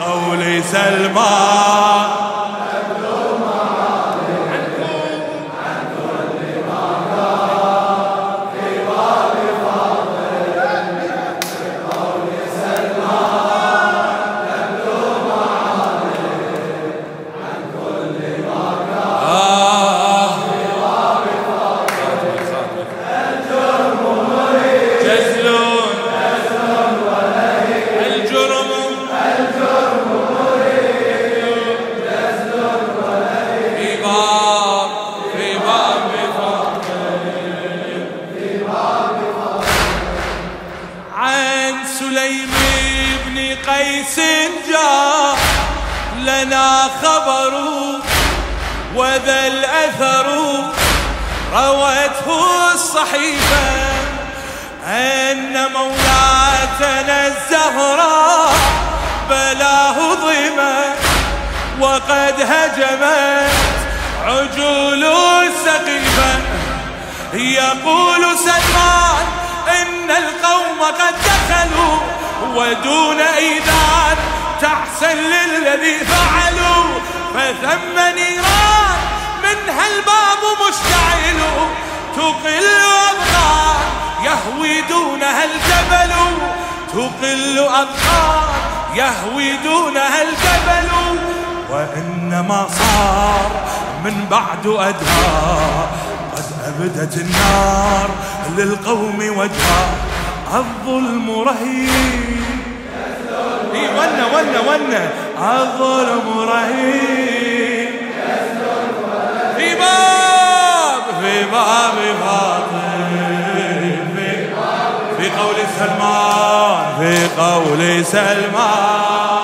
قول سلمان روته الصحيفة أن مولاتنا الزهراء بلاه ضيمة وقد هجمت عجول السقيفة. يقول سلمان إن القوم قد دخلوا ودون إيذان تحسن للذي فعلوا فثم نيران. من هالباب مشتعل تقل أبقار يهوي دونها الجبل تقل أبقار يهوي دونها الجبل. وإنما صار من بعد أدهار قد أبدت النار للقوم وجها الظلم رهيب. ونا ونا ونا الظلم رهيب. في باب في باب في قول سلمان في قول سلمان.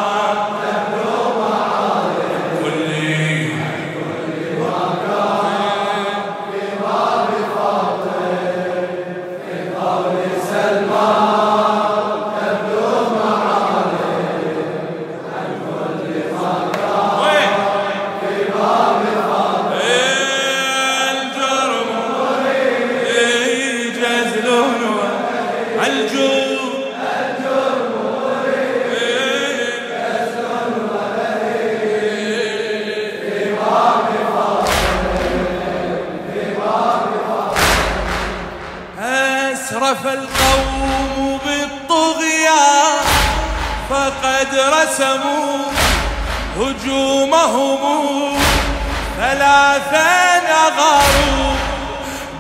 فقد رسموا هجومهم. ثلاثا أغاروا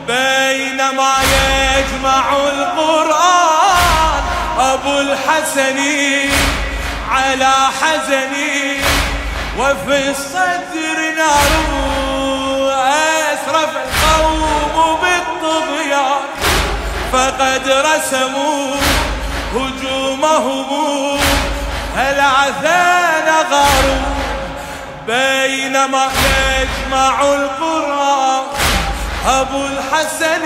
بينما يجمع القرآن أبو الحسن على حزني وفي الصدر نار أسرف القوم بالطغيان. فقد رسموا هجومهم. العثان غاروا بينما يجمع القرى؟ أبو الحسن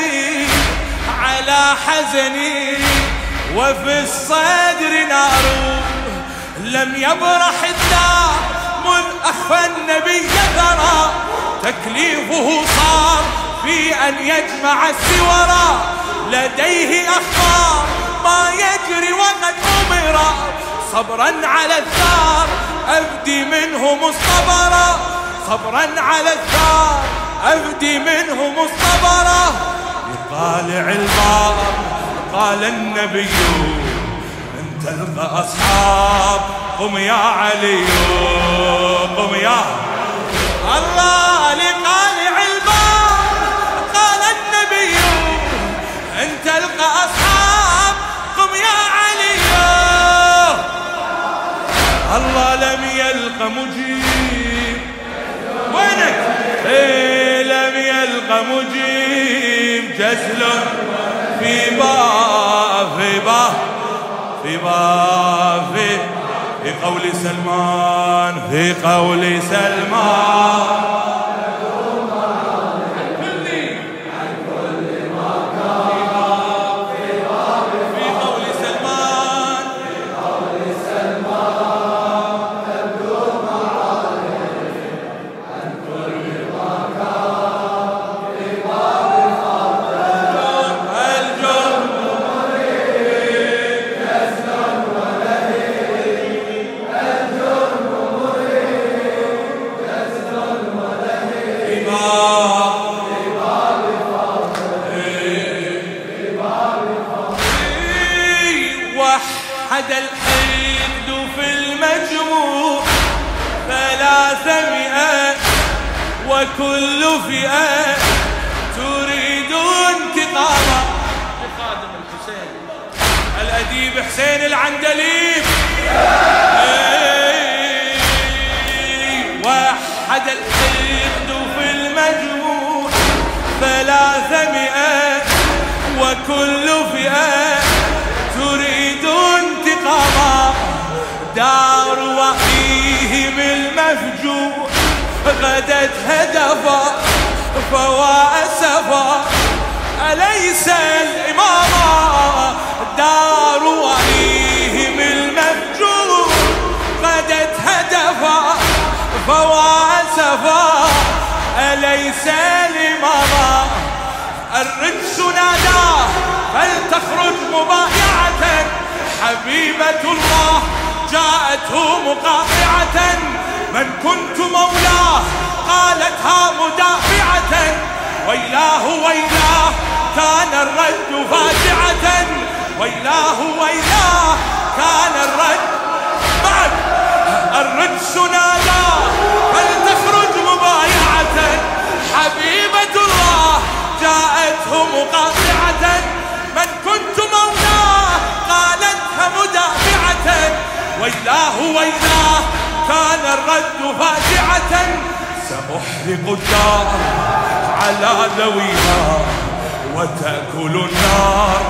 على حزني وفي الصدر نار. لم يبرح الدار من أخفى النبي ثرى تكليفه صار في أن يجمع السورى لديه أخبار ما يجري وقد أمر صبرا على الثار أفدي منه مصطبرا صبرا على الثار أفدي منه مصطبرا يطالع الباب قال النبي ان تلقى أصحاب قم يا علي قم يا الله. الله لم يلقى مجيب. وينك؟ إيه لم يلقى مجيب. جسل في با في با في با في في قول سلمان في قول سلمان. وكل فئة تريد انتقاما دار وحيهم المفجوع غدت هدفا فوا أسفا. أليس الإمامة دار وحيهم المفجوع غدت هدفا فوا أسفا. أليس الإمامة الرجس ناداه فلتخرج مبايعة. حبيبة الله جاءته مقاطعة. من كنت مولاه قالتها مدافعة. ويلاه ويلاه كان الرد فاجعة ويلاه ويلاه كان الرد. بعد الرجس ناداه الله جاءته مقاطعة من كنت مولاه قالتها مدافعة. ويلاه ويلاه كان الرد فاجعة. سأحرق الدار على ذويها وتأكل النار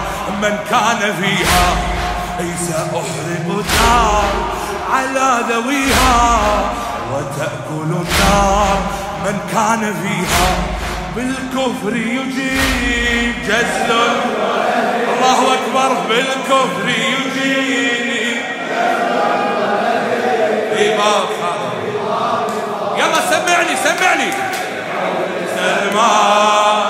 من كان فيها. أي سأحرق الدار على ذويها وتأكل النار من كان فيها. بالكفر يجيب جزل. الله أكبر بالكفر يجيب إمام يلا سمعني سمعني. سلمان.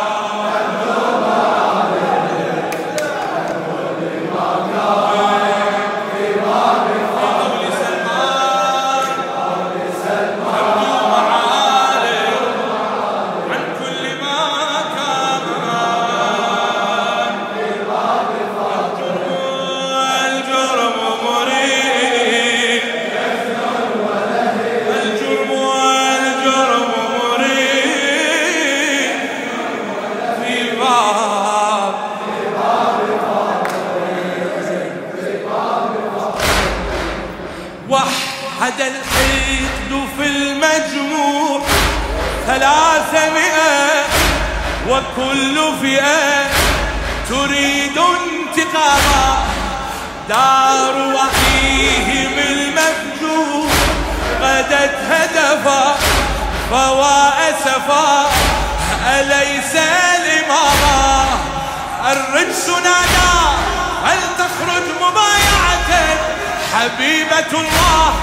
فوا أسفا أليس الإمامة الرجس نادى هل تخرج مبايعة؟ حبيبة الله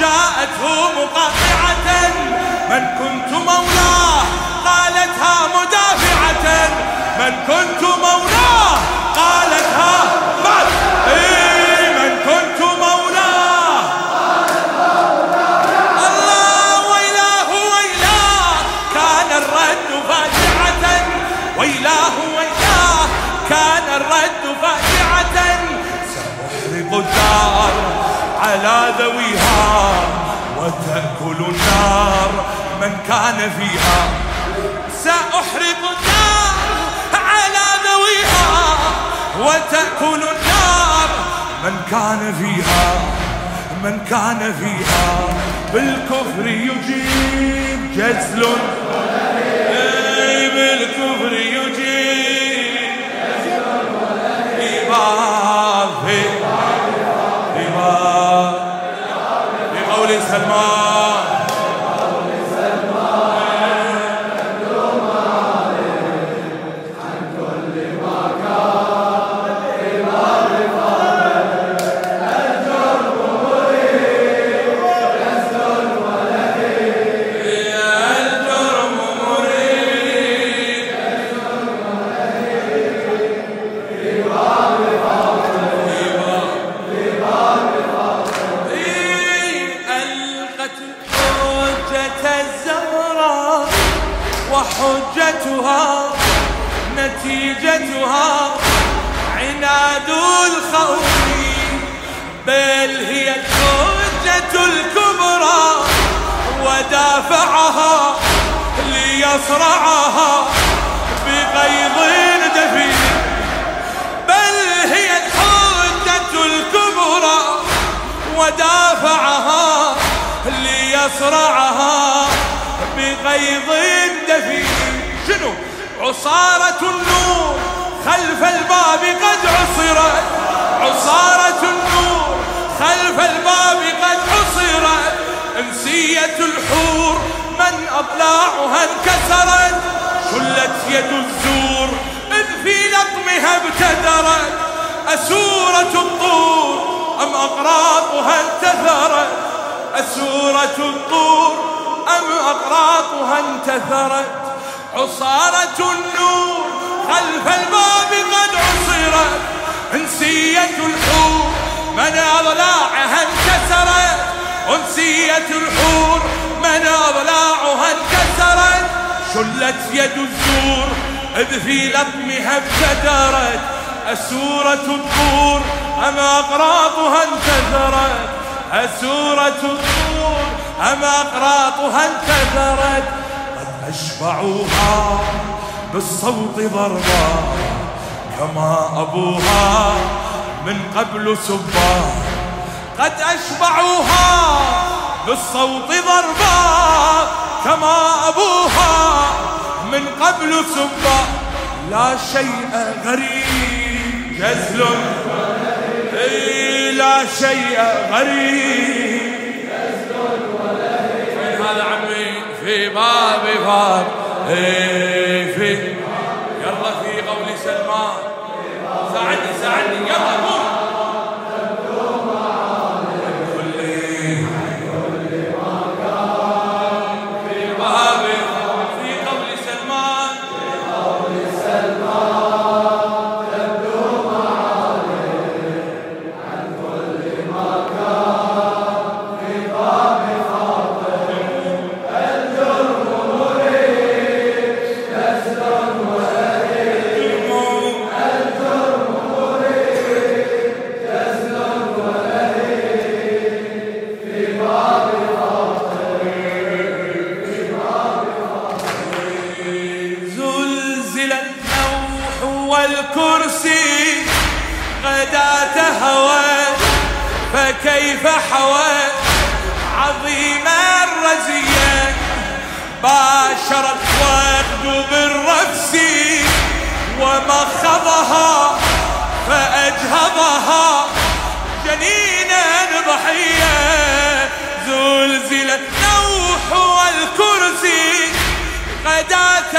جاءته مقاطعة. من كنت مولاه قالتها مدافعة. من كنت مولاه قالتها بعد من كان فيها. سأحرق النار على ذويها وتأكل النار. من كان فيها من كان فيها. بالكفر يجيب جزل. ليصرعها بغيظ دفين. بل هي الحجة الكبرى ودافعها ليصرعها بغيظ دفين. شنو؟ عصارة النور خلف الباب قد عصرت. عصارة النور خلف الباب قد عصرت. انسية الحور من أضلاعها انكسرت شلت يد الزور إذ في لطمها ابتدرت أسورة الطور أم أقراطها انتثرت؟ أسورة الطور أم أقراطها انتثرت؟ عصارة النور خلف الباب قد عصرت أنسية الحور من أضلاعها انكسرت؟ أنسية الحور من أضلاعها انكسرت. شلت يد الزور إذ في لطمها ابتدرت. أسورة الطور أم أقراطها انتثرت؟ أسورة الطور أم أقراطها انتثرت؟ قد أشبعوها بالصوت ضربا كما أبوها من قبل سبا. قد أشبعوها بالصوت ضربا كما أبوها من قبل سبا لا شيء غريب. جزل. لا شيء غريب. هذا عمي؟ في باب باب في. يلا في قول سلمان. ساعدني ساعدني. يلا قوم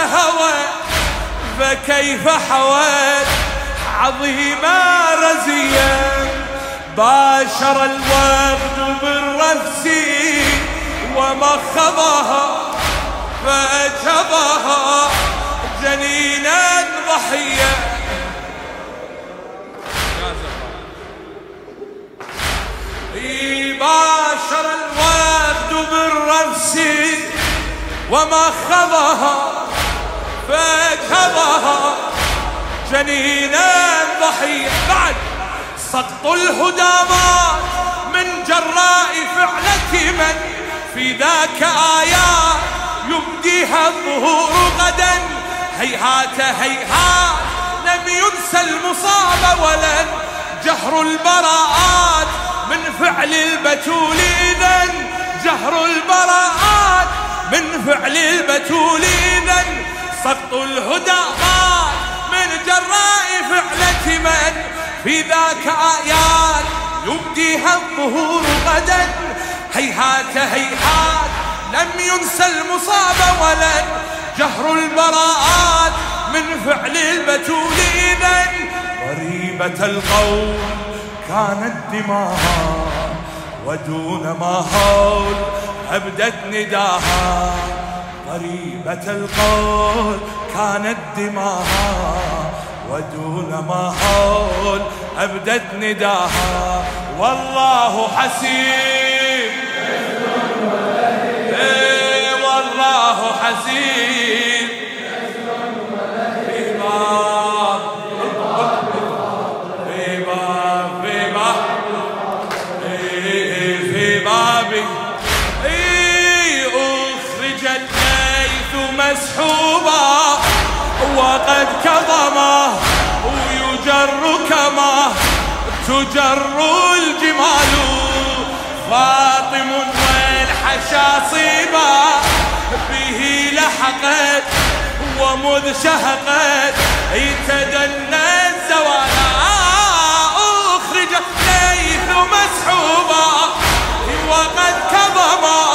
هوى فكيف حوت؟ عظيمة رزية. باشر الورد بالرفس ومخضها فأجهضها جنينا ضحية باشر الورد بالرفس ومخضها فاجهضها جنينا ضحية بعد سقط الهدامات من جراء فعلة من في ذاك آيات يبديها الظهور غدا. هيهات هيهات لم ينسى المصاب ولن جهر البراءات من فعل البتول. إذا جهر البراءات من فعل البتول. سقط الهدى من جراء فعلة من؟ في ذاك آيات يبديها الظهور غدا. هيهات هيهات لم ينسى المصاب ولن. جهر البراءات من فعل البتول إذا غريبة القول كانت دماها ودون ما هول أبدت نداها. قريبة القول كانت دماها ودون ما هول أبدت نداها والله حسيب. إيه والله حسيب. وقد كظما ويجر كما تجر الجمال. فاطم والحشاصيبا به لحقت ومذ شهقت. يتدنى الزوال أخرج ليث مسحوبا. وقد كظما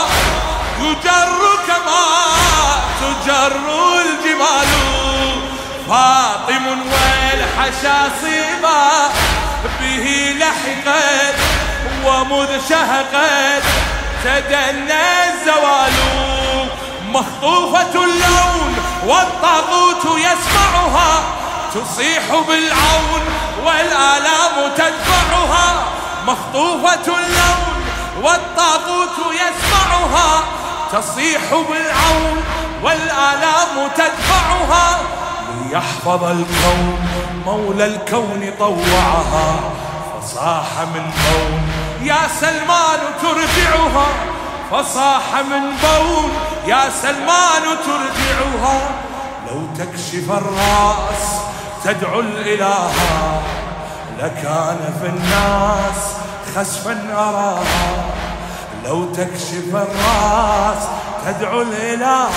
فاطم والحشاصيبا به لحقت ومذ شهقت تدنى الزوال مخطوفة اللون والطاغوت يسمعها تصيح بالعون والآلام تدفعها مخطوفة اللون والطاغوت يسمعها تصيح بالعون والآلام تدفعها ليحفظ الكون مولى الكون طوعها فصاح من بون يا سلمان ترجعها فصاح من بون يا سلمان ترجعها لو تكشف الرأس تدعو الإله. لكان في الناس خسفا أراها. لو تكشف الرأس تدعو الإله.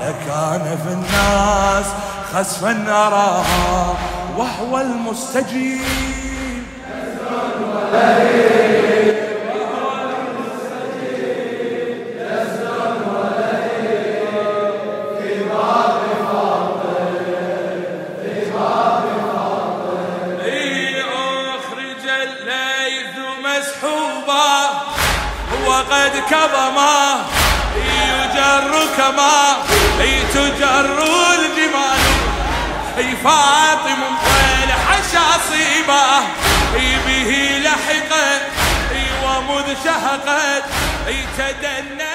لكان في الناس خسفا أراها وهو المستجيب. وقد كظما يجر كما تجر الجمال أي فاطم والحشاصيبة به لحقت. ومذ شهقت. تدنت